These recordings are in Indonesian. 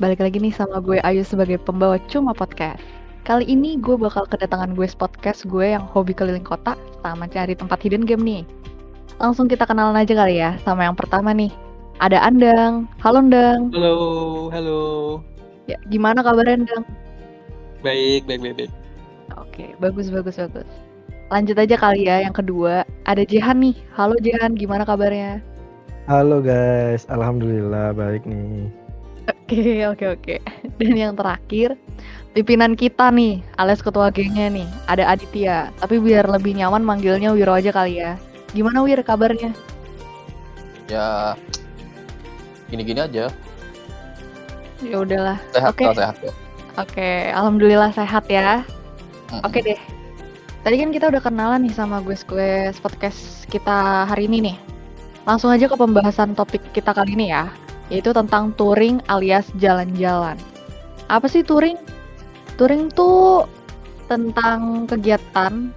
balik lagi nih sama gue Ayu sebagai pembawa Cuma Podcast. Kali ini gue bakal kedatangan gue podcast gue yang hobi keliling kota sama cari tempat hidden game nih. Langsung kita kenalan aja kali ya sama yang pertama nih. Ada Andang. Halo Andang. Halo, halo. Ya, gimana kabarnya Andang? Baik, baik, baik, baik. Oke, bagus bagus bagus. Lanjut aja kali ya yang kedua. Ada Jehan nih. Halo Jehan, gimana kabarnya? Halo guys, alhamdulillah baik nih. Oke, oke, oke. Dan yang terakhir, pimpinan kita nih, alias ketua gengnya nih, ada Aditya. Tapi biar lebih nyaman manggilnya Wiro aja kali ya. Gimana Wir kabarnya? ya gini-gini aja Ya udahlah. sehat Oke. kok sehat kok Oke, alhamdulillah sehat ya. Oke deh. Tadi kan kita udah kenalan nih sama gue gue podcast kita hari ini nih. Langsung aja ke pembahasan topik kita kali ini ya, yaitu tentang touring alias jalan-jalan. Apa sih touring? Touring tuh tentang kegiatan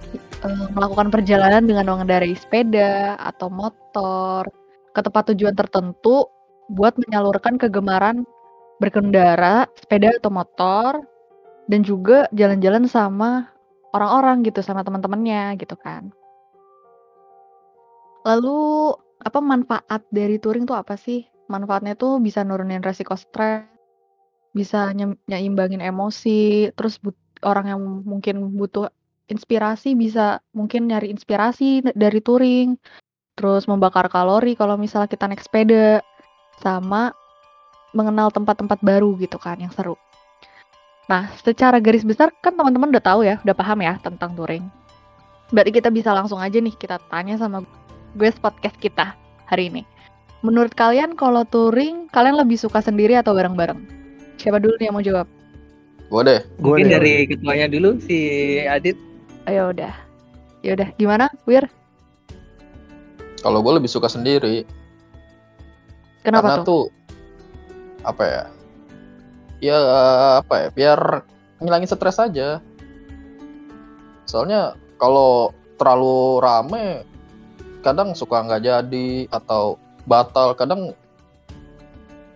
eh, melakukan perjalanan dengan mengendarai sepeda atau motor ke tempat tujuan tertentu buat menyalurkan kegemaran berkendara, sepeda atau motor, dan juga jalan-jalan sama orang-orang gitu, sama teman-temannya gitu kan. Lalu apa manfaat dari touring tuh apa sih? Manfaatnya tuh bisa nurunin resiko stres, bisa nyem- nyeimbangin emosi, terus orang yang mungkin butuh inspirasi bisa mungkin nyari inspirasi dari touring, terus membakar kalori kalau misalnya kita naik sepeda, sama mengenal tempat-tempat baru gitu kan yang seru. Nah, secara garis besar kan teman-teman udah tahu ya, udah paham ya tentang touring. Berarti kita bisa langsung aja nih kita tanya sama gue podcast kita hari ini. Menurut kalian kalau touring, kalian lebih suka sendiri atau bareng-bareng? Siapa dulu nih yang mau jawab? gue deh Gua Mungkin deh, dari ketuanya dulu si Adit. Ayo udah. Ya udah, gimana, Wir? kalau gue lebih suka sendiri Kenapa karena tuh? tuh apa ya ya apa ya biar ngilangin stres aja soalnya kalau terlalu rame kadang suka nggak jadi atau batal kadang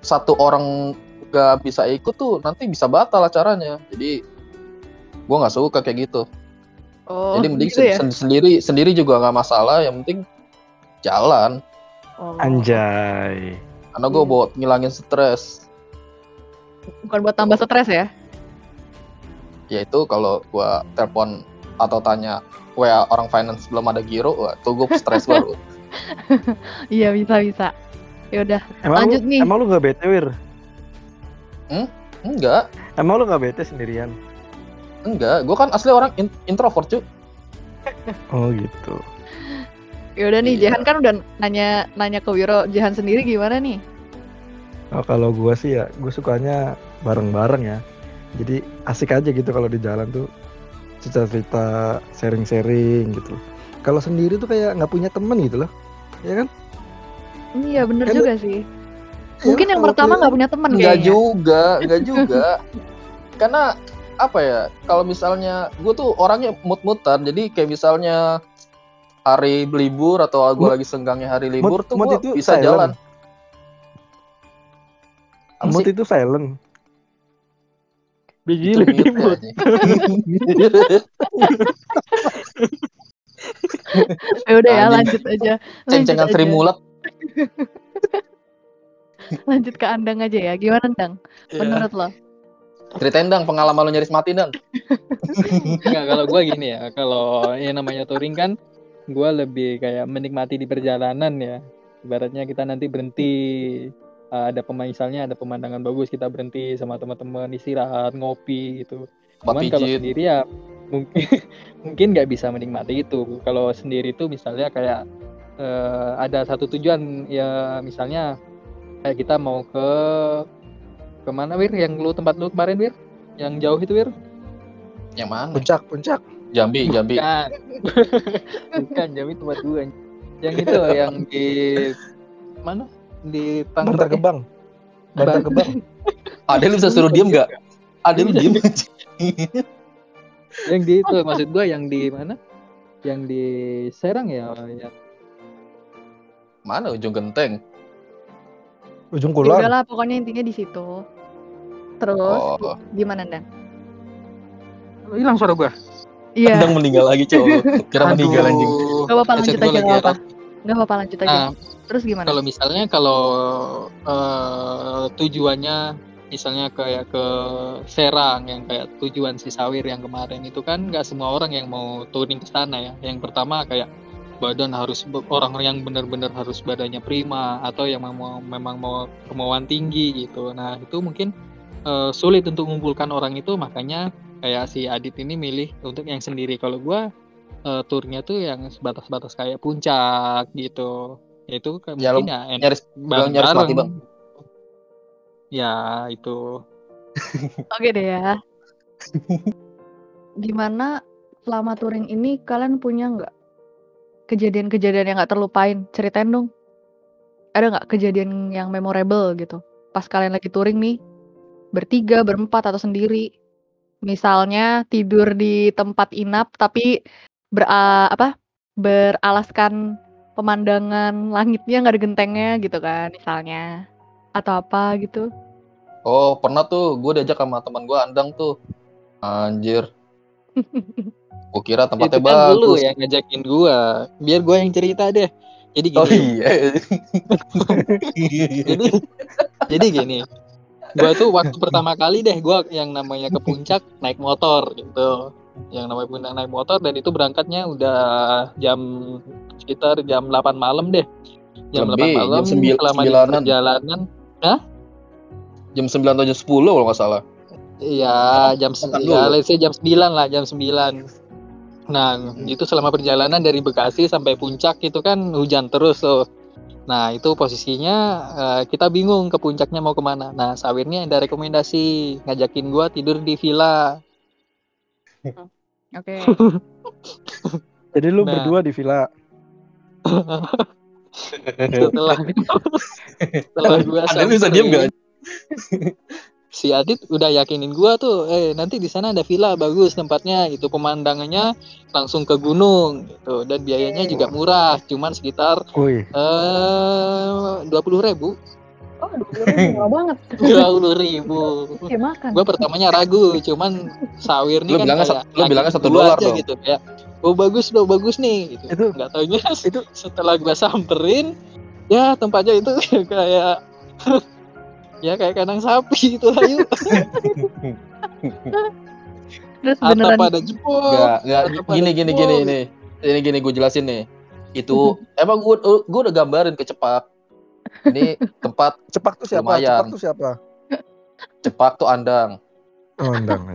satu orang nggak bisa ikut tuh nanti bisa batal acaranya jadi gue nggak suka kayak gitu Oh, jadi mending gitu ya? sen- sendiri sendiri juga nggak masalah yang penting jalan Oh, Anjay. karena gue Hmm. buat ngilangin stres bukan buat tambah stres ya? yaitu kalau gua telepon atau tanya WA orang finance belum ada giro, wah tuh gue stres baru. Iya, bisa bisa. Ya udah, Emang Lanjut lu, nih. Emang lu gak bete Wir? Enggak, Emang lu gak bete sendirian? enggak. Gue kan asli orang in- introvert cuy. Oh gitu. ya udah nih Iya. Jahan kan udah nanya nanya ke Wiro, Jahan sendiri gimana nih? Oh, kalau gua sih ya, gue sukanya bareng-bareng ya. Jadi asik aja gitu kalau di jalan tuh cerita-cerita, sharing-sharing gitu. Kalau sendiri tuh kayak nggak punya temen gitu loh, ya kan? Iya bener Kan- juga sih. Mungkin Ya, yang pertama nggak punya teman Enggak kayaknya. juga, enggak juga. Karena apa ya? Kalau misalnya gue tuh orangnya mut-mutan, jadi kayak misalnya hari libur atau gue lagi senggangnya hari libur tuh mood gue itu bisa silent. jalan. Apa Mood sih? itu silent. Biji Itu mute ya, udah ya lanjut aja. Ceng-cengan. Sri Mulat. Lanjut ke Andang aja ya. Gimana Andang? Iya. Menurut lo? Ceritain dang pengalaman lo nyaris mati dang. Enggak, kalau gua gini ya, kalau yang namanya touring kan gua lebih kayak menikmati di perjalanan ya. Ibaratnya kita nanti berhenti uh, ada pemain misalnya ada pemandangan bagus kita berhenti sama teman-teman istirahat ngopi gitu. Cuman kalau sendiri ya mungkin mungkin nggak bisa menikmati itu. Kalau sendiri tuh misalnya kayak eh, ada satu tujuan ya misalnya kayak kita mau ke ke mana Wir? Yang lu tempat lu kemarin Wir? Yang jauh itu Wir? Yang mana? Puncak, puncak. Jambi, Jambi. Bukan. Bukan Jambi tempat gua. Yang itu loh, yang di mana? Di Bantar Tangerang. Gebang. Bantar Ban- Gebang. Ada lu bisa suruh diem nggak? Ada lu diem. yang di itu maksud gua yang di mana? Yang di Serang ya, yang Mana ujung genteng? Ujung Ya kulon. udahlah pokoknya intinya di situ. Terus Oh, gimana Dan? Hilang suara gua. Iya. Andang meninggal lagi, cowok. Kira meninggal anjing. Gak apa-apa lanjut aja lagi gak apa. error. Gak apa-apa lanjut aja. Nah, Terus gimana? kalau misalnya kalau eh, tujuannya misalnya kayak ke Serang yang kayak tujuan si Sawir yang kemarin itu kan nggak semua orang yang mau touring ke sana ya. Yang pertama kayak badan harus orang yang benar-benar harus badannya prima atau yang mau memang mau kemauan tinggi gitu. Nah, itu mungkin eh, sulit untuk mengumpulkan orang itu makanya kayak si Adit ini milih untuk yang sendiri. Kalau gua eh, turnya tuh yang sebatas-batas kayak puncak gitu. Itu kan Ya, mungkin ya Nyaris bilang nyaris mati, Bang. Ya, itu. Oke deh ya. Gimana selama touring ini kalian punya nggak kejadian-kejadian yang nggak terlupain? Ceritain dong. Ada nggak kejadian yang memorable gitu? Pas kalian lagi touring nih, bertiga, berempat atau sendiri. Misalnya tidur di tempat inap tapi ber apa beralaskan pemandangan langitnya nggak ada gentengnya gitu kan misalnya atau apa gitu. Oh, pernah tuh gue diajak sama teman gue Andang tuh. Anjir. Gue kira tempatnya itu kan lu bagus. yang ngajakin gua. Biar gua yang cerita deh. Jadi gini. Oh iya. Jadi jadi gini. Gua tuh waktu pertama kali deh gua yang namanya ke puncak naik motor gitu. Yang namanya puncak naik motor dan itu berangkatnya udah jam sekitar jam 8 malam deh. Jam Lebih, 8 malam jam sembil- selama di sembilanan. Perjalanan jam 9 atau jam 10 kalau nggak salah. Iya, jam ya, let's say jam 9 lah, jam 9. Nah, itu selama perjalanan dari Bekasi sampai puncak itu kan hujan terus tuh. Nah, itu posisinya eh, kita bingung ke puncaknya mau ke mana. Nah, Sawirnya ada rekomendasi ngajakin gua tidur di villa. Oke. Jadi lu Nah. berdua di villa. Setelah setelah gua Anda bisa diem nggak? Si Adit udah yakinin gua tuh, eh nanti di sana ada villa bagus tempatnya gitu, pemandangannya langsung ke gunung gitu dan biayanya juga murah, cuman sekitar eh dua puluh ribu, Oh, dua ribu murah banget. dua puluh ribu. Makan. Gua pertamanya ragu, cuman Sawir nih Lu kan bilangnya kayak lu bilangnya satu dolar aja dong. gitu kayak, oh bagus loh bagus nih gitu. Itu- nggak taunya itu- setelah gua samperin, ya tempatnya itu kayak ya kayak kandang sapi itu ayo Terus atap beneran pada jebol Atap pada gini gini gini ini. Ini gini gue jelasin nih. Itu emang gue gue udah gambarin ke Cepak. Ini tempat cepak tuh siapa? Lumayan. Cepak tuh siapa? Cepak tuh Andang. Oh, Endang.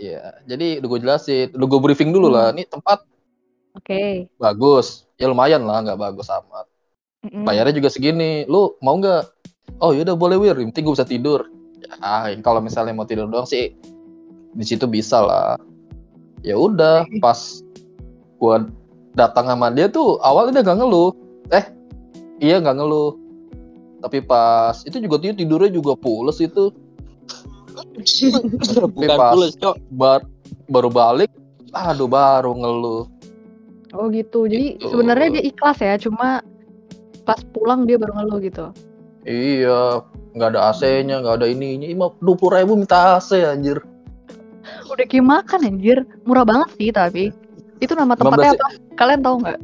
Iya. Jadi udah gue jelasin, udah gue briefing dulu lah. Ini tempat Oke. bagus, ya lumayan lah, nggak bagus amat. Mm-mm. Bayarnya juga segini. Lu mau nggak? Oh yaudah boleh wir, yang penting gue bisa tidur. Ya, kalau misalnya mau tidur doang sih, di situ bisa lah. Ya udah, pas gua datang sama dia tuh awalnya dia nggak ngeluh. Eh, iya nggak ngeluh. Tapi pas itu juga tidurnya juga pules itu. bukan pules cok Bar, baru balik, aduh baru ngeluh. Oh gitu. Jadi Gitu. sebenarnya dia ikhlas ya, cuma pas pulang dia baru ngeluh gitu. Iya, nggak ada AC-nya, nggak ada ininya. Ima dua puluh ribu minta AC anjir. Udah kayak makan anjir. Murah banget sih tapi. Itu nama tempatnya 15 apa? Kalian tahu nggak?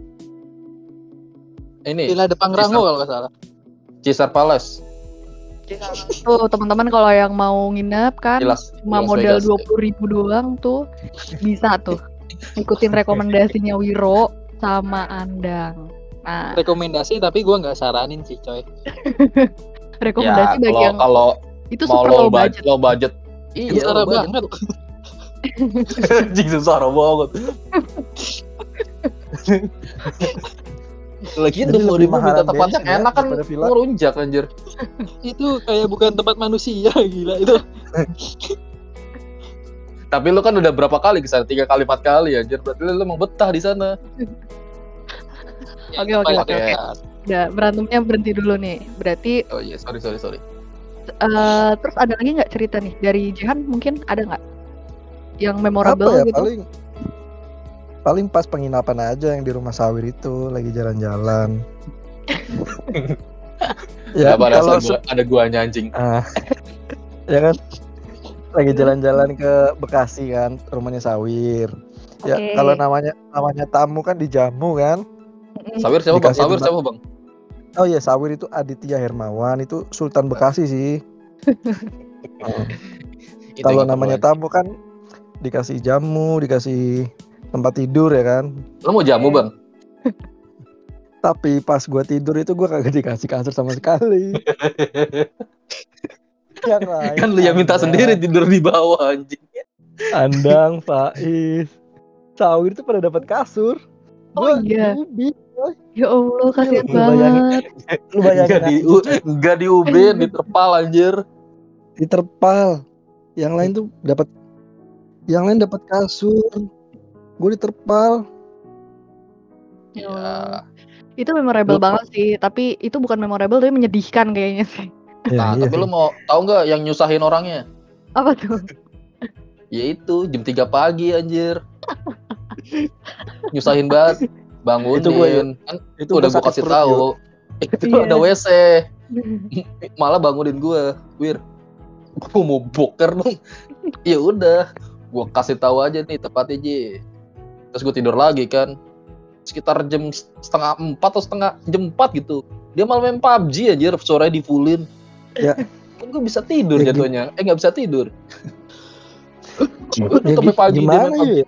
Ini Villa Depang Rango kalau nggak salah Caesar Palace. Tuh teman-teman kalau yang mau nginep kan Di Las- cuma di Las modal dua puluh ribu doang tuh bisa tuh ikutin rekomendasinya Wiro sama Andang. Nah rekomendasi tapi gua nggak saranin sih coy rekomendasi Ya, bagi kalau yang kalau itu mau super low low budget, low budget. Iya, Iya, Sarah low budget. banget. Anjing susah banget. Lagi Jadi tuh mau lebih ribu minta mahalan tempatnya bensin ya enak kan ngerunjak anjir. Itu kayak bukan tempat manusia gila itu. Tapi lu kan udah berapa kali ke sana? Tiga kali, empat kali anjir. Berarti lu emang betah di sana. Oke, oke, oke. Ya, Udah berantemnya berhenti dulu nih. Berarti Oh iya, sorry sorry sorry. eh, terus ada lagi nggak cerita nih dari Jihan mungkin ada nggak yang Apa memorable ya gitu? paling paling pas penginapan aja yang di rumah Sawir itu lagi jalan-jalan. ya Gak kalau gua, ada guanya anjing. Ah. ya kan lagi jalan-jalan ke Bekasi kan rumahnya Sawir ya Oke. kalau namanya namanya tamu kan dijamu kan. Sawir siapa bang? Dikasih Sawir tempat. siapa bang? oh iya Sawir itu Aditya Hermawan itu Sultan Bekasi sih Itu kalau namanya tamu kan dikasih jamu dikasih tempat tidur ya kan? Lo mau jamu bang? tapi pas gua tidur itu gua kagak dikasih kasur sama sekali yang lain Kan lu yang minta sendiri tidur di bawah anjing. Andang Faiz Sawir itu pada dapat kasur Oh Gua iya. ubi. Ya Allah, kasihan banget. lu bayangin Enggak di enggak di UB di terpal anjir. di terpal yang lain tuh dapat yang lain dapat kasur gue di terpal Ya Ya. Itu memorable Lu- banget sih, tapi itu bukan memorable tapi menyedihkan kayaknya sih. nah, iya tapi sih. lu mau tahu nggak yang nyusahin orangnya? Apa tuh? Ya itu jam 3 pagi anjir. Nyusahin banget. Bangunin. Itu Yun. kan itu udah sakit kasih tahu. Itu Iya. ada WC. Malah bangunin gua, Wir. Gua mau boker dong. Ya udah, gua kasih tahu aja nih tepatnya Ji. Terus gua tidur lagi kan. Sekitar jam setengah empat atau setengah jam empat gitu. Dia malah main PUBG aja, sore di fullin. Ya. Kan gua bisa tidur Ya, jatuhnya. Eh nggak bisa tidur. Ya, sampai gi- pagi dia main gimana PUBG. ya?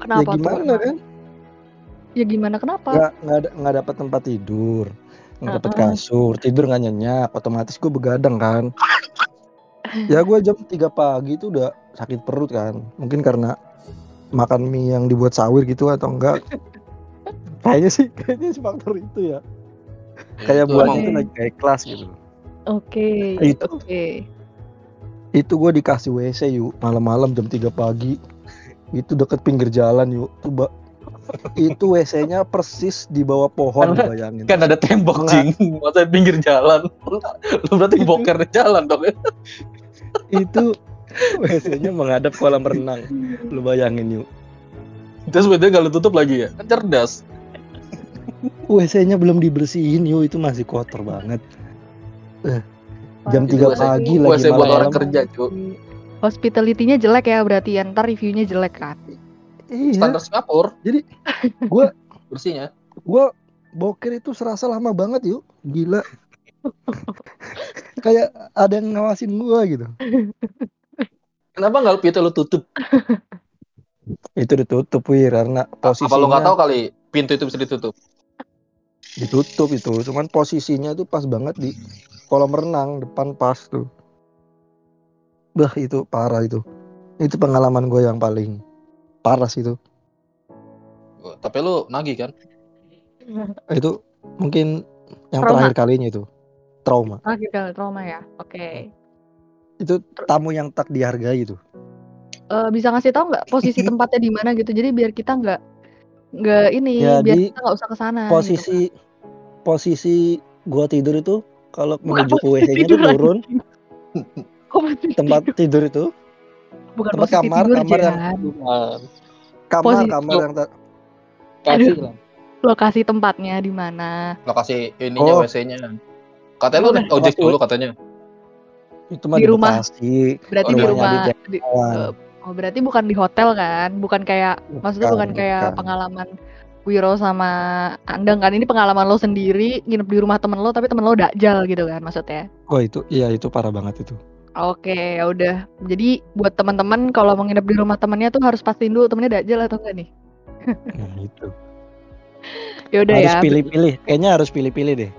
Kenapa ya gimana tuh? kan Ya gimana kenapa? nggak nggak ada nggak dapat tempat tidur nggak dapat Uh-uh. kasur tidur nggak nyenyak otomatis gue begadang kan ya gue jam 3 pagi itu udah sakit perut kan mungkin karena makan mie yang dibuat sawir gitu atau enggak? Kayaknya sih kayaknya sih faktor itu ya. Kayak Itu buatnya emang- itu lagi kayak kelas gitu. Oke, Itu. oke. itu gue dikasih WC yuk malam-malam jam 3 pagi. Itu deket pinggir jalan yuk tuh ba- itu WC-nya persis di bawah pohon Kan- bayangin. kan ada tembok Enggak. cing masa pinggir jalan. Lu berarti boker di jalan dong ya. Itu WC-nya menghadap kolam renang. Lu bayangin yuk. Terus beda gak lu tutup lagi ya? Kan cerdas. WC-nya belum dibersihin yuk. Itu masih kotor banget. Jam Itu 3 WC pagi WC lagi buat orang malam. kerja cuy Hospitality-nya jelek ya berarti ya. Ntar reviewnya jelek kan. iya. Standar Singapura. Jadi, gua- bersihnya. gua boker itu serasa lama banget yuk. Gila. Kayak ada yang ngawasin gua gitu kenapa nggak lu pintu lu tutup? Itu ditutup wir karena posisinya apa lu nggak tahu kali pintu itu bisa ditutup? Ditutup itu cuman posisinya tuh pas banget di kolam renang depan pas tuh. Bah itu parah itu. Itu pengalaman gue yang paling parah sih itu. Tapi lu nagih kan? Itu mungkin yang Trauma. terakhir kalinya itu. Trauma. Terakhir kali trauma ya. Oke. Itu tamu yang tak dihargai itu Eh, bisa ngasih tahu nggak posisi tempatnya di mana gitu? Jadi biar kita nggak nggak ini, biar Jadi, kita nggak usah ke sana. gitu. posisi posisi gua tidur itu kalau menuju ke WC-nya lagi. turun tempat tidur. itu bukan tempat kamar- tidur kamar yang- kamar Posisi- kamar yang tak kasih Aduh. lah Lokasi tempatnya di mana? lokasi ininya Oh. WC-nya katanya lu naik ojek dulu katanya itu mah Di di, rumah. Bekasi Berarti di rumah. Di- eh, oh, berarti bukan di hotel kan? Bukan kayak maksudnya Bukan, bukan kayak bukan. pengalaman Wiro sama Andang kan ini pengalaman lo sendiri nginep di rumah temen lo tapi temen lo dakjal gitu kan maksudnya. oh itu iya itu parah banget itu Oke, ya udah. Jadi buat teman-teman kalau mau nginep di rumah temennya tuh harus pastiin dulu temennya dakjal atau enggak nih. nah itu Ya udah harus ya. pilih-pilih kayaknya harus pilih-pilih deh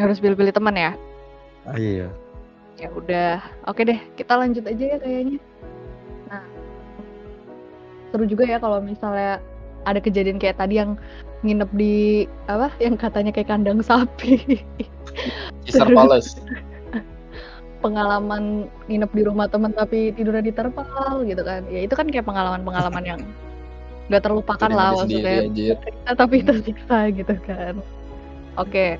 Harus pilih-pilih teman ya. ah, iya Ya udah. Oke deh, kita lanjut aja ya kayaknya. Nah. Seru juga ya kalau misalnya ada kejadian kayak tadi yang nginep di apa yang katanya kayak kandang sapi. Caesar Terus. Palace Pengalaman nginep di rumah temen tapi tidurnya di terpal gitu kan. Ya itu kan kayak pengalaman-pengalaman yang nggak terlupakan lah sendiri, maksudnya. anjir. Tersiksa tapi tersiksa gitu kan. Oke.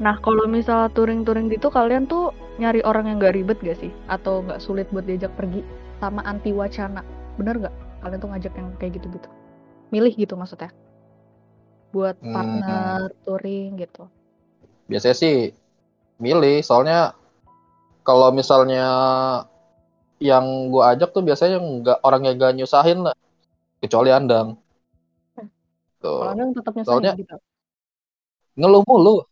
Nah kalau misal touring-touring gitu kalian tuh nyari orang yang gak ribet gak sih? Atau nggak sulit buat diajak pergi sama anti wacana? Bener nggak? Kalian tuh ngajak yang kayak gitu-gitu? Milih gitu maksudnya? Buat Hmm. partner touring gitu. biasanya sih milih soalnya kalau misalnya yang gua ajak tuh biasanya nggak orang yang gak nyusahin lah kecuali andang Kalau tuh Anda tetap nyusahin Soalnya- gitu. ngeluh mulu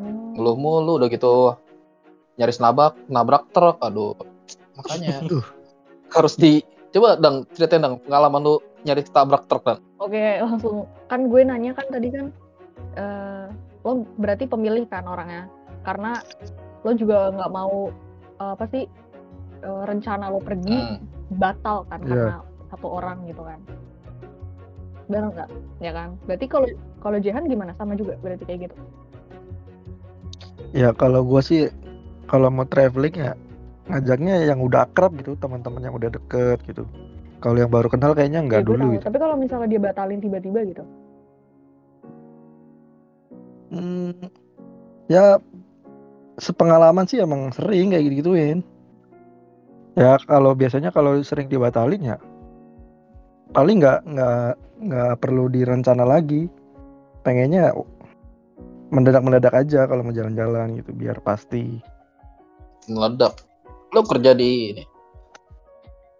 Hmm. ngeluh mulu udah gitu. Nyaris nabrak nabrak truk aduh. Makanya Aduh. harus di coba dang ceritain dang pengalaman lu nyaris tabrak truk dang. Oke, langsung. Kan gue nanya kan tadi kan eh lo berarti pemilih kan orangnya? Karena lo juga nggak mau eh, apa sih eh, rencana lo pergi Hmm. batal kan Iya. karena satu orang gitu kan? Benar nggak? Ya kan? Berarti kalau kalau Jehan gimana? Sama juga berarti kayak gitu Ya kalau gua sih kalau mau traveling ya ngajaknya yang udah akrab gitu, teman-teman yang udah deket gitu. Kalau yang baru kenal kayaknya Ya, nggak gue dulu tahu. gitu. tapi kalau misalnya dia batalin tiba-tiba gitu Hmm, ya sepengalaman sih emang sering kayak gitu-gituin. Ya kalau biasanya kalau sering dibatalin ya paling nggak nggak nggak perlu direncana lagi. Pengennya mendadak-mendadak aja kalau mau jalan-jalan gitu biar pasti. meledak lu kerja di ini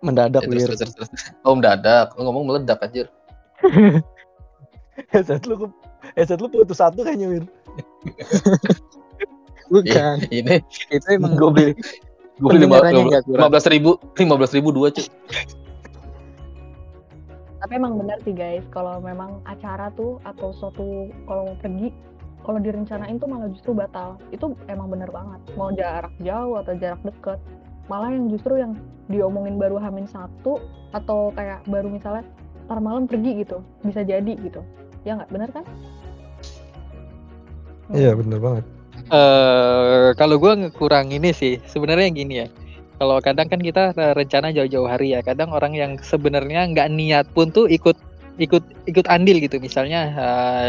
Mendadak Ya, terus, terus, terus, terus. oh mendadak lu ngomong meledak anjir Headset lu headset lu putus satu kayaknya wir. Bukan. ini Itu emang gue beli gue beli lima belas ribu lima belas ribu dua cuy tapi emang benar sih guys kalau memang acara tuh atau suatu kalau mau pergi kalau direncanain tuh malah justru batal. Itu emang bener banget. Mau jarak jauh atau jarak deket. Malah yang justru yang diomongin baru hamin satu atau kayak baru misalnya ntar malam pergi gitu. Bisa jadi gitu. Ya nggak? Bener kan? Iya bener banget. eh kalau gua kurang ini sih sebenarnya gini ya. Kalau kadang kan kita eh, rencana jauh-jauh hari ya. Kadang orang yang sebenarnya nggak niat pun tuh ikut ikut ikut andil gitu. Misalnya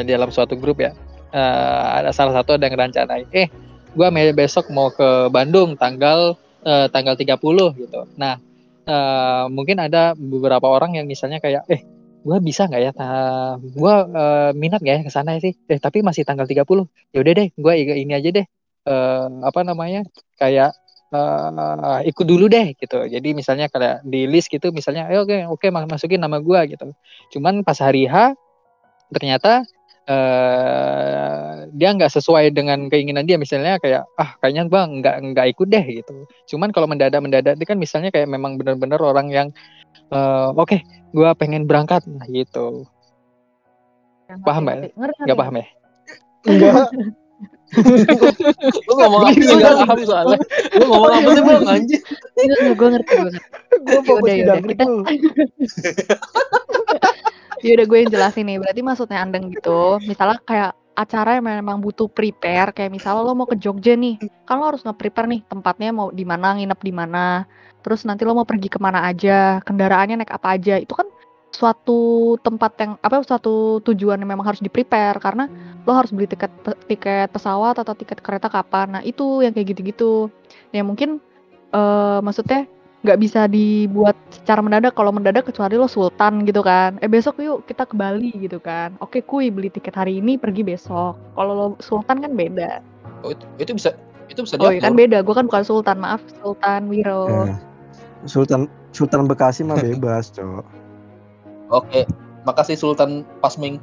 di dalam suatu grup ya eh, ada salah satu ada yang rencanain eh gua me- besok mau ke Bandung tanggal eh, tanggal 30 gitu. Nah eh, mungkin ada beberapa orang yang misalnya kayak eh gua bisa nggak ya ta- gua eh, minat nggak ya ke sana sih? Eh tapi masih tanggal 30 ya udah deh gue ini aja deh. Eh apa namanya kayak eh ikut dulu deh gitu. Jadi misalnya kayak di list gitu misalnya eh, oke oke mas- masukin nama gue gitu. Cuman pas hari H ternyata eh dia nggak sesuai dengan keinginan dia. Misalnya kayak ah kayaknya bang nggak nggak ikut deh gitu. Cuman kalau mendadak mendadak itu kan misalnya kayak memang benar-benar orang yang eh, oke gue pengen berangkat nah gitu. Yang Paham, ngerti, Mbak? ngerti, ngerti, nggak paham ya? Enggak. lu ngomong apa sih? Nggak paham soalnya. Lu ngomong apa sih bang? Anjir ngerti gue ngerti gue ngerti. Gue fokus di dangkrik kita- lu. ya udah gue yang jelasin nih. Berarti maksudnya andeng gitu misalnya kayak acara yang memang butuh prepare kayak misalnya lo mau ke Jogja nih kan lo harus nge-prepare nih tempatnya mau di mana nginep di mana. Terus nanti lo mau pergi ke mana aja kendaraannya naik apa aja. Itu kan suatu tempat yang apa suatu tujuan yang memang harus di prepare karena lo harus beli tiket tiket pesawat atau tiket kereta kapan. Nah itu yang kayak gitu-gitu. Yang mungkin eh maksudnya nggak bisa dibuat secara mendadak. Kalau mendadak kecuali lo sultan gitu kan. Eh besok yuk kita ke Bali gitu kan. Oke kuy beli tiket hari ini pergi besok. Kalau lo sultan kan beda. Oh, itu, itu bisa itu bisa oh iya kan diatur beda. Gue kan bukan sultan. Maaf sultan Wiro. Ya. Sultan Sultan Bekasi mah bebas, Cok. oke makasih Sultan Pasming.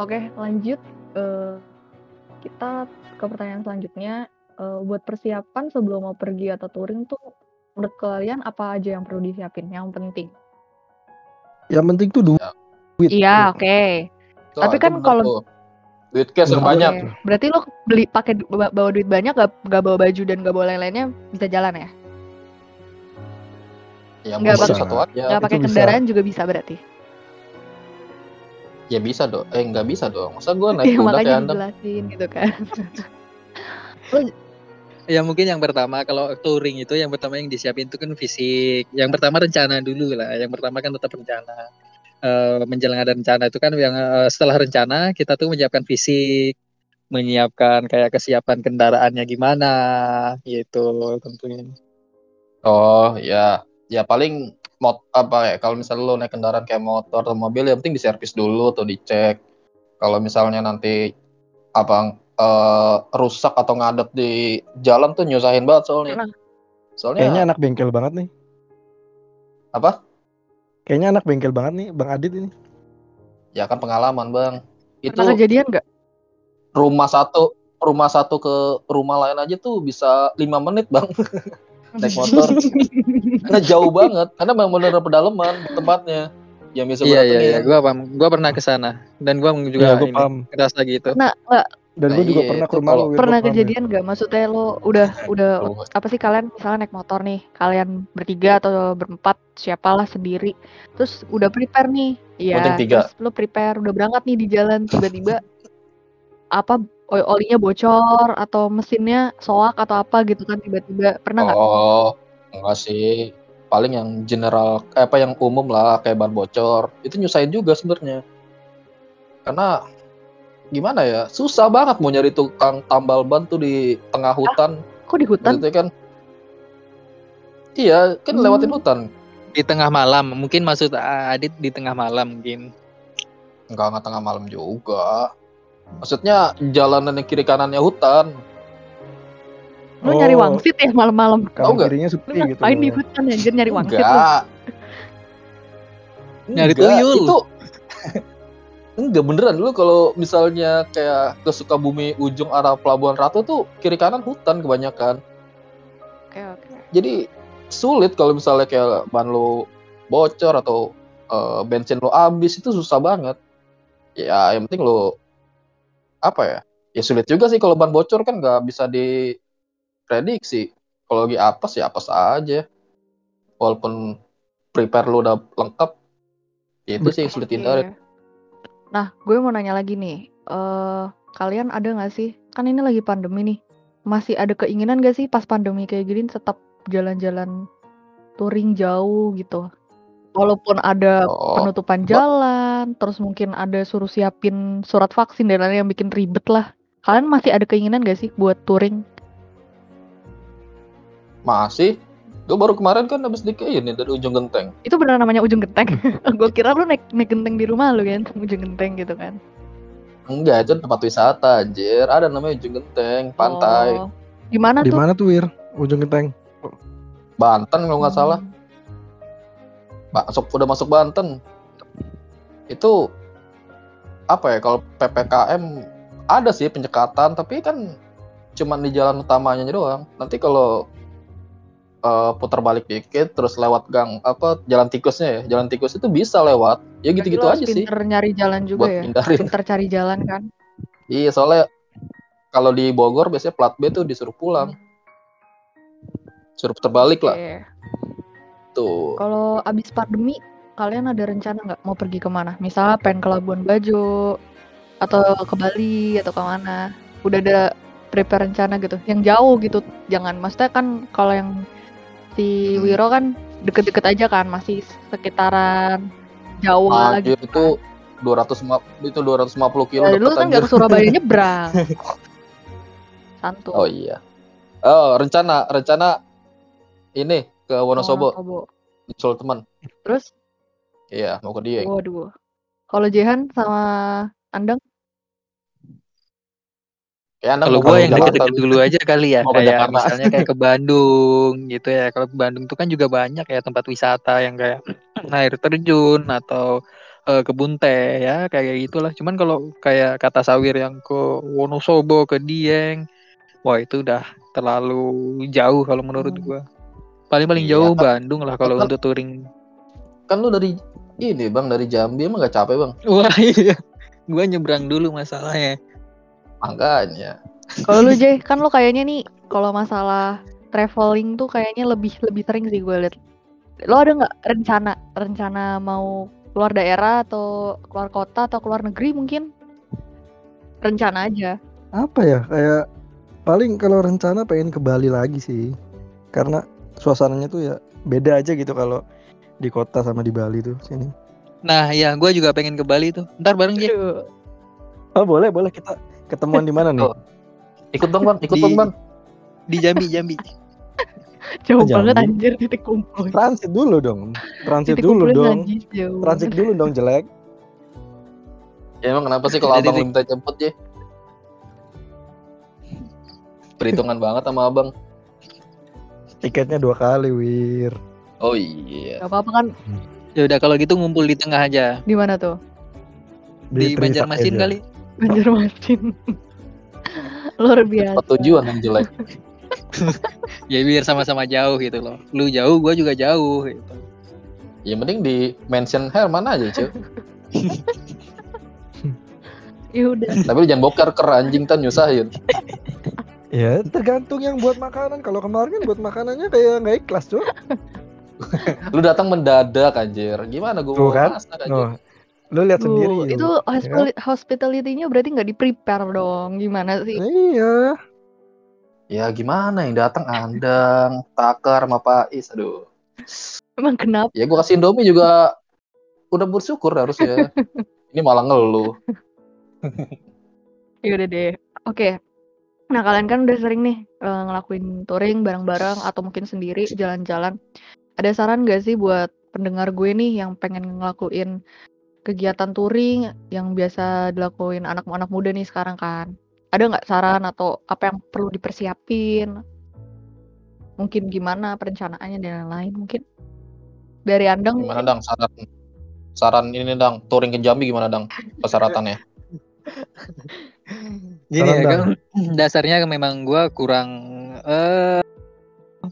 Oke lanjut Eh, kita ke pertanyaan selanjutnya. Eh, buat persiapan sebelum mau pergi atau touring tuh menurut kalian apa aja yang perlu disiapin yang penting Yang penting tuh duit. iya oke Tuh, Tapi itu kan kalau- duit cash yang banyak Oke. Berarti lo beli pakai bawa duit banyak gak, gak bawa baju dan gak bawa lain-lainnya bisa jalan ya? ya Nggak pakai- satu aja Gak pakai itu bisa. kendaraan juga bisa berarti. ya bisa dong eh nggak bisa dong masa gue naik Ya, kuda makanya kayak anda dijelasin gitu kan. Ya mungkin yang pertama kalau touring itu yang pertama yang disiapin itu kan fisik. Yang pertama rencana dulu lah. Yang pertama kan tetap rencana. Eh menjelang ada rencana itu kan yang eh, setelah rencana kita tuh menyiapkan fisik, menyiapkan kayak kesiapan kendaraannya gimana gitu tentunya. oh ya ya paling mot apa ya kalau misalnya lo naik kendaraan kayak motor atau mobil yang penting diservis dulu atau dicek kalau misalnya nanti apa eh, rusak atau ngadet di jalan tuh nyusahin banget soalnya. Pernah. Soalnya Kayaknya anak bengkel banget nih. apa? Kayaknya anak bengkel banget nih Bang Adit ini. Ya kan pengalaman bang. Itu Pernah kejadian nggak? rumah satu rumah satu ke rumah lain aja tuh bisa lima menit bang naik motor. Karena jauh banget. Karena memang bener pedalaman tempatnya. Yang bisa Iya iya iya, datengin. gua paham. Gua pernah ke sana dan gua juga gua ini paham. ngerasa gitu. Nggak? Dan Nah, gue juga iya, pernah ke rumah lu. Wir, Pernah kejadian nggak? Maksudnya lo udah udah apa sih kalian misalnya naik motor nih, kalian bertiga atau berempat, siapalah sendiri, terus udah prepare nih, iya, tiga. terus lo prepare udah berangkat nih di jalan tiba-tiba apa o- olinya bocor atau mesinnya soak atau apa gitu kan tiba-tiba pernah nggak? Oh, enggak sih. Paling yang general, eh, apa yang umum lah, kayak ban bocor. Itu nyusahin juga sebenarnya. Karena gimana ya, susah banget mau nyari tukang tambal ban tuh di tengah hutan. Kok di hutan? Gitu kan. Iya, kan Hmm. lewatin hutan. Di tengah malam, mungkin maksud Adit di tengah malam mungkin. Enggak, enggak tengah malam juga. Maksudnya jalanan yang kiri kanannya hutan. Lo nyari Oh. wangsit ya malam-malam? Kanan Tau nggak? kirinya sepi gitu. ngapain di loh. hutan anjir nyari wangsit? Enggak. Nyari Enggak, tuyul. Itu Enggak beneran lu kalau misalnya kayak ke Sukabumi ujung arah Pelabuhan Ratu tuh kiri kanan hutan kebanyakan. Oke oke. Jadi sulit kalau misalnya kayak ban lu bocor atau eh, bensin lu habis itu susah banget. Ya yang penting lu apa ya? Ya sulit juga sih kalau ban bocor kan nggak bisa diprediksi. Kalau lagi apes ya apes aja. Walaupun prepare lu udah lengkap, ya itu sih yang sulit Oke. hindarin. Nah, gue mau nanya lagi nih. eh kalian ada nggak sih? Kan ini lagi pandemi nih. Masih ada keinginan gak sih pas pandemi kayak gini tetap jalan-jalan touring jauh gitu? Walaupun ada Oh, penutupan jalan, terus mungkin ada suruh siapin surat vaksin dan lain-lain yang bikin ribet lah. Kalian masih ada keinginan gak sih buat touring? Masih. Gue baru kemarin kan habis di ini dari ujung genteng. Itu beneran namanya ujung genteng. gue kira lu naik naik genteng di rumah lu kan, ujung genteng gitu kan. Enggak, itu tempat wisata anjir. Ada namanya ujung genteng, pantai. Oh. Di mana Di tuh? mana tuh Wir? Ujung genteng. Banten kalau nggak salah. Hmm. Masuk udah masuk Banten. Itu apa ya kalau PPKM ada sih penyekatan tapi kan cuman di jalan utamanya aja doang. Nanti kalau eh, putar balik dikit terus lewat gang apa jalan tikusnya ya. Jalan tikus itu bisa lewat. Ya lu harus aja sih Pinter nyari jalan juga buat ya. hindarin. Pinter cari jalan kan. Iya, soalnya kalau di Bogor biasanya plat B tuh disuruh pulang. Suruh putar balik lah. Tuh. Kalau abis pandemi, kalian ada rencana nggak mau pergi ke mana? Misalnya pengen ke Labuan Bajo, atau ke Bali, atau ke mana? Udah ada prepare rencana gitu? Yang jauh gitu, jangan. Maksudnya kan kalau yang si Hmm. Wiro kan deket-deket aja kan, masih sekitaran Jawa Anjir gitu. itu 250 itu 250 kilo Nah, lu deket kan nggak ke. Surabaya nyebrang. Santuy. Oh iya. Oh, rencana rencana ini ke Wonosobo Wonosobo. nyusul teman. Terus, Iya, mau ke Dieng. waduh. Kalau Jehan sama Andang, Ya, Kalau gue yang deket-deket dulu aja kali ya, kayak misalnya kayak ke Bandung gitu ya. Kalau ke Bandung tuh kan juga banyak ya tempat wisata yang kayak air terjun atau eh, kebun teh ya kayak gitulah. Cuman kalau kayak kata Sawir yang ke Wonosobo, ke Dieng, wah itu udah terlalu jauh kalau menurut Hmm. gua. Paling-paling Iya, jauh kan- Bandung lah kalau kan- untuk touring. Kan lu dari ini, Bang, dari Jambi emang gak capek, Bang? Wah iya, gua nyebrang dulu masalahnya. Makanya. Kalau lu Jay, kan lu kayaknya nih kalau masalah traveling tuh kayaknya lebih lebih sering sih gue liat. Lo ada nggak rencana rencana mau keluar daerah atau keluar kota atau keluar negeri mungkin? Rencana aja. Apa ya? Kayak paling kalau rencana pengen ke Bali lagi sih. Karena suasananya tuh ya beda aja gitu kalau di kota sama di Bali tuh sini. Nah ya, gua juga pengen ke Bali tuh. Ntar bareng aja. Aduh. Oh boleh boleh kita ketemuan di mana nih? Oh. Ikut dong, Bang. Ikut Di- dong, Bang. Di Jambi, Jambi. Jauh Jambi. banget anjir titik kumpul. Transit dulu dong. Transit Titik dulu dong. Transit dulu dong jelek. Ya emang kenapa sih kalau Abang di- minta jemput, ya? Perhitungan banget sama abang. Tiketnya dua kali, Wir. Oh iya. Gak apa-apa kan Ya udah kalau gitu ngumpul di tengah aja. di mana tuh? Di, Trisakti Banjarmasin aja. kali. Banjarmasin. Luar biasa. Tempat tujuan yang jelek. Ya biar sama-sama jauh gitu loh. Lu jauh, gua juga jauh gitu. Ya mending di mention Herman aja cuy. Ya udah. Tapi lu jangan boker ker anjing tan nyusahin. Ya tergantung yang buat makanan. Kalau kemarin kan buat makanannya kayak nggak ikhlas tuh. Lu datang mendadak anjir. Gimana gue Tuh mau kan? masak anjir. Oh, lu lihat sendiri. Tuh, Yu. itu hospitali- hospitality-nya berarti nggak di prepare dong. Gimana sih? Iya. Ya gimana yang datang Andang, Takar, sama Pais. Aduh. Emang kenapa? Ya gua kasih Indomie juga udah bersyukur harusnya. Ini malah ngeluh. Ya udah deh. Oke. Nah, kalian kan udah sering nih eh, ngelakuin touring bareng-bareng atau mungkin sendiri jalan-jalan. Ada saran gak sih buat pendengar gue nih yang pengen ngelakuin kegiatan touring yang biasa dilakuin anak-anak muda nih sekarang kan? Ada nggak saran atau apa yang perlu dipersiapin? Mungkin gimana perencanaannya dan lain-lain mungkin? Dari Andang Gimana Dang saran saran ini Dang, touring ke Jambi gimana Dang persyaratannya? Gini ya kan dasarnya memang gua kurang eh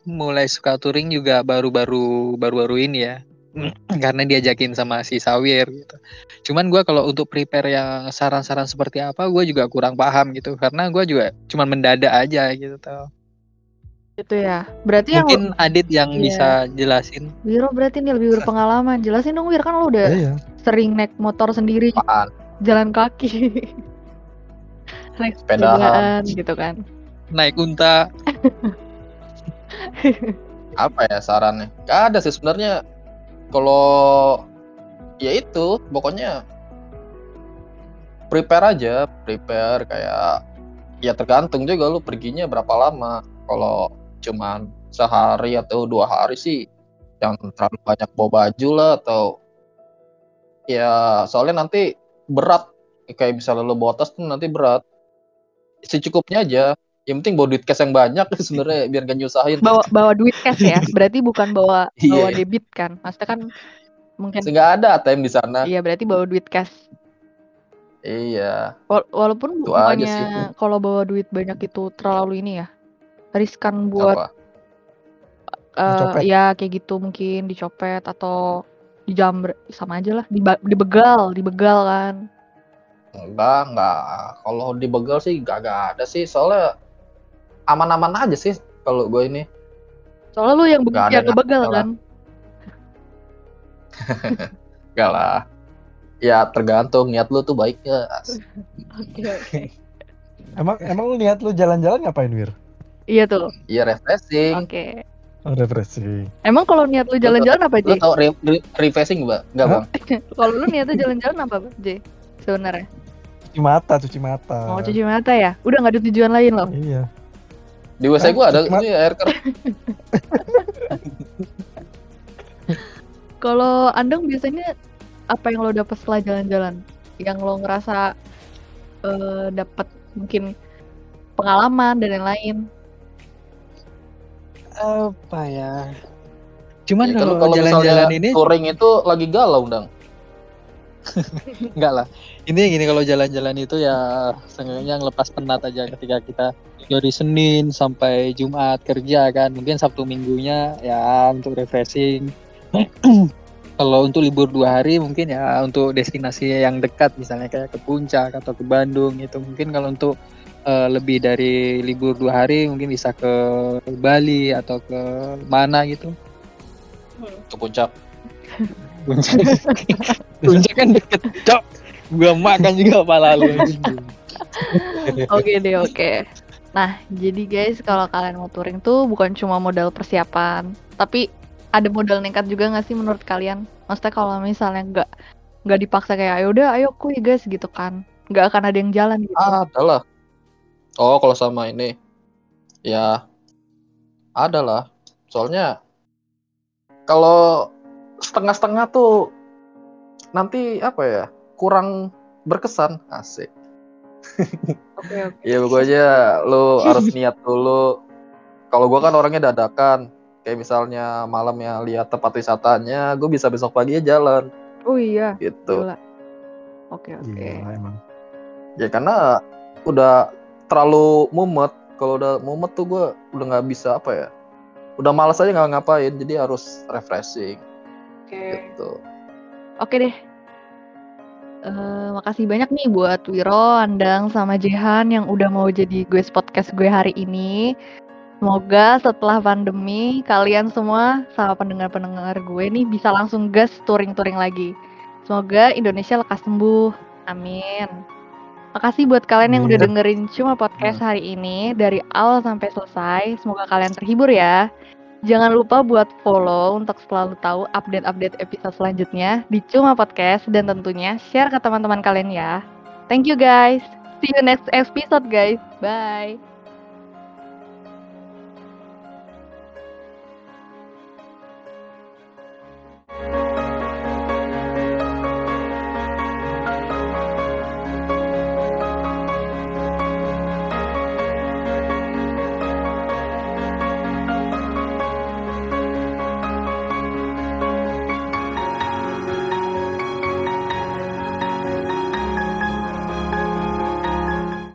mulai suka touring juga baru-baru baru-baru ini ya. Karena diajakin sama si Sawir gitu. Cuman gua kalau untuk prepare yang saran-saran seperti apa gua juga kurang paham gitu karena gua juga cuman mendadak aja gitu tau. gitu ya. Berarti yang Mungkin Adit yang Iya. bisa jelasin. Wiro berarti nih lebih berpengalaman. Jelasin dong Wir kan lo udah Iya. sering naik motor sendiri, Apaan? jalan kaki. naik sepedaan gitu kan. Naik unta. Apa ya sarannya? Gak ada sih sebenarnya. Kalau ya itu pokoknya prepare aja, prepare kayak ya tergantung juga lu perginya berapa lama. Kalau cuman sehari atau dua hari sih yang terlalu banyak bawa baju lah atau ya soalnya nanti berat. Kayak misalnya lu bawa tas tuh nanti berat. Secukupnya aja yang penting bawa duit cash yang banyak sebenarnya biar gak nyusahin Bawa bawa duit cash ya. Berarti bukan bawa Iya. bawa debit kan. Maksudnya kan mungkin nggak ada ATM di sana iya berarti bawa duit cash. iya Wal- walaupun Itu bukannya sih. kalau bawa duit banyak itu terlalu ini ya. Riskan buat apa Dicopet. ya kayak gitu mungkin dicopet atau dijamret sama aja lah Diba- dibegal dibegal kan enggak enggak kalau dibegal sih gak, gak ada sih soalnya aman-aman aja sih kalau gue ini. Soalnya lu yang, be- Nggak ada yang ngebegal kan? Enggak lah. Ya tergantung niat lu tuh baik ya oke oke. Emang emang lu niat lu jalan-jalan ngapain, Wir? iya tuh. Iya refreshing. Oke. Oh, refreshing. emang kalau niat lu jalan-jalan apa lu J tau re- re- refreshing mbak enggak bang? Kalau lu niatnya jalan-jalan apa J sebenarnya? Cuci mata, cuci mata. mau cuci mata ya? Udah nggak ada tujuan lain loh. Iya. Di WC gue ada ini air keras. Kalau Andeng biasanya apa yang lo dapet setelah jalan-jalan? Yang lo ngerasa eh dapat mungkin pengalaman dan lain-lain Apa ya? Cuman Ya, kalau kalau jalan-jalan ini touring itu lagi galau dong enggak lah. Ini gini kalau jalan-jalan itu ya seenggaknya ngelepas penat aja ketika kita dari Senin sampai Jumat kerja kan. Mungkin Sabtu Minggunya ya untuk refreshing. kalau untuk libur dua hari mungkin ya untuk destinasi yang dekat misalnya kayak ke Puncak atau ke Bandung itu mungkin kalau untuk eh, lebih dari libur dua hari mungkin bisa ke Bali atau ke mana gitu ke puncak Puncak Puncak kan deket cok gua makan juga pala lu Oke deh, oke. Nah, jadi guys, kalau kalian mau touring tuh bukan cuma modal persiapan, tapi ada modal nekat juga nggak sih menurut kalian? Maksudnya kalau misalnya nggak nggak dipaksa kayak ayo udah, ayo kuy guys gitu kan, nggak akan ada yang jalan gitu. Ah, adalah. Oh, kalau sama ini. Ya, adalah. Soalnya kalau setengah-setengah tuh nanti apa ya? Kurang berkesan. Asik. Oke oke. Ya pokoknya lu harus niat dulu. Kalau gua kan orangnya dadakan. Kayak misalnya malamnya lihat tempat wisatanya, gue bisa besok pagi jalan Oh iya, gitu. Oke oke. Gila emang. Ya karena udah terlalu mumet. Kalau udah mumet tuh gue udah nggak bisa apa ya. Udah malas aja nggak ngapain. Jadi harus refreshing Oke. gitu. Oke deh. Eh, makasih banyak nih buat Wiro, Andang, sama Jehan yang udah mau jadi guest podcast gue hari ini. Semoga setelah pandemi kalian semua sama pendengar-pendengar gue nih bisa langsung gas touring-touring lagi. Semoga Indonesia lekas sembuh. Amin. Makasih buat kalian yang udah dengerin cuma podcast hari ini dari awal sampai selesai. Semoga kalian terhibur ya. Jangan lupa buat follow untuk selalu tahu update-update episode selanjutnya di Cuma Podcast dan tentunya share ke teman-teman kalian ya. Thank you guys. See you next episode guys. Bye.